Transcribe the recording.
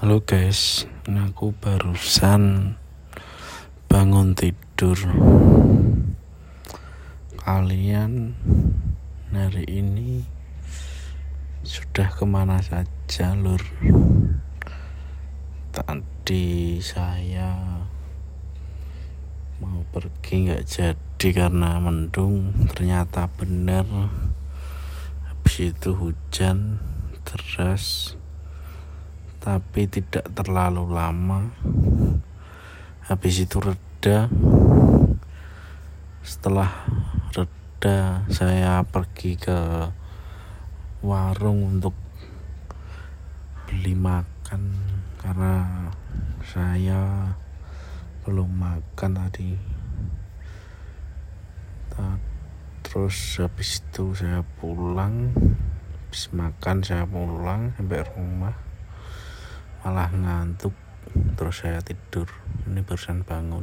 Halo guys, aku barusan bangun tidur. Kalian hari ini sudah ke mana saja, lur? Tadi saya mau pergi nggak jadi karena mendung. Ternyata benar. Habis itu hujan deras tapi tidak terlalu lama. Habis itu reda. Setelah reda saya pergi ke warung untuk beli makan. Karena saya belum makan tadi. Terus habis itu saya pulang. Habis makan saya pulang sampai rumah malah ngantuk terus saya tidur. Ini barusan bangun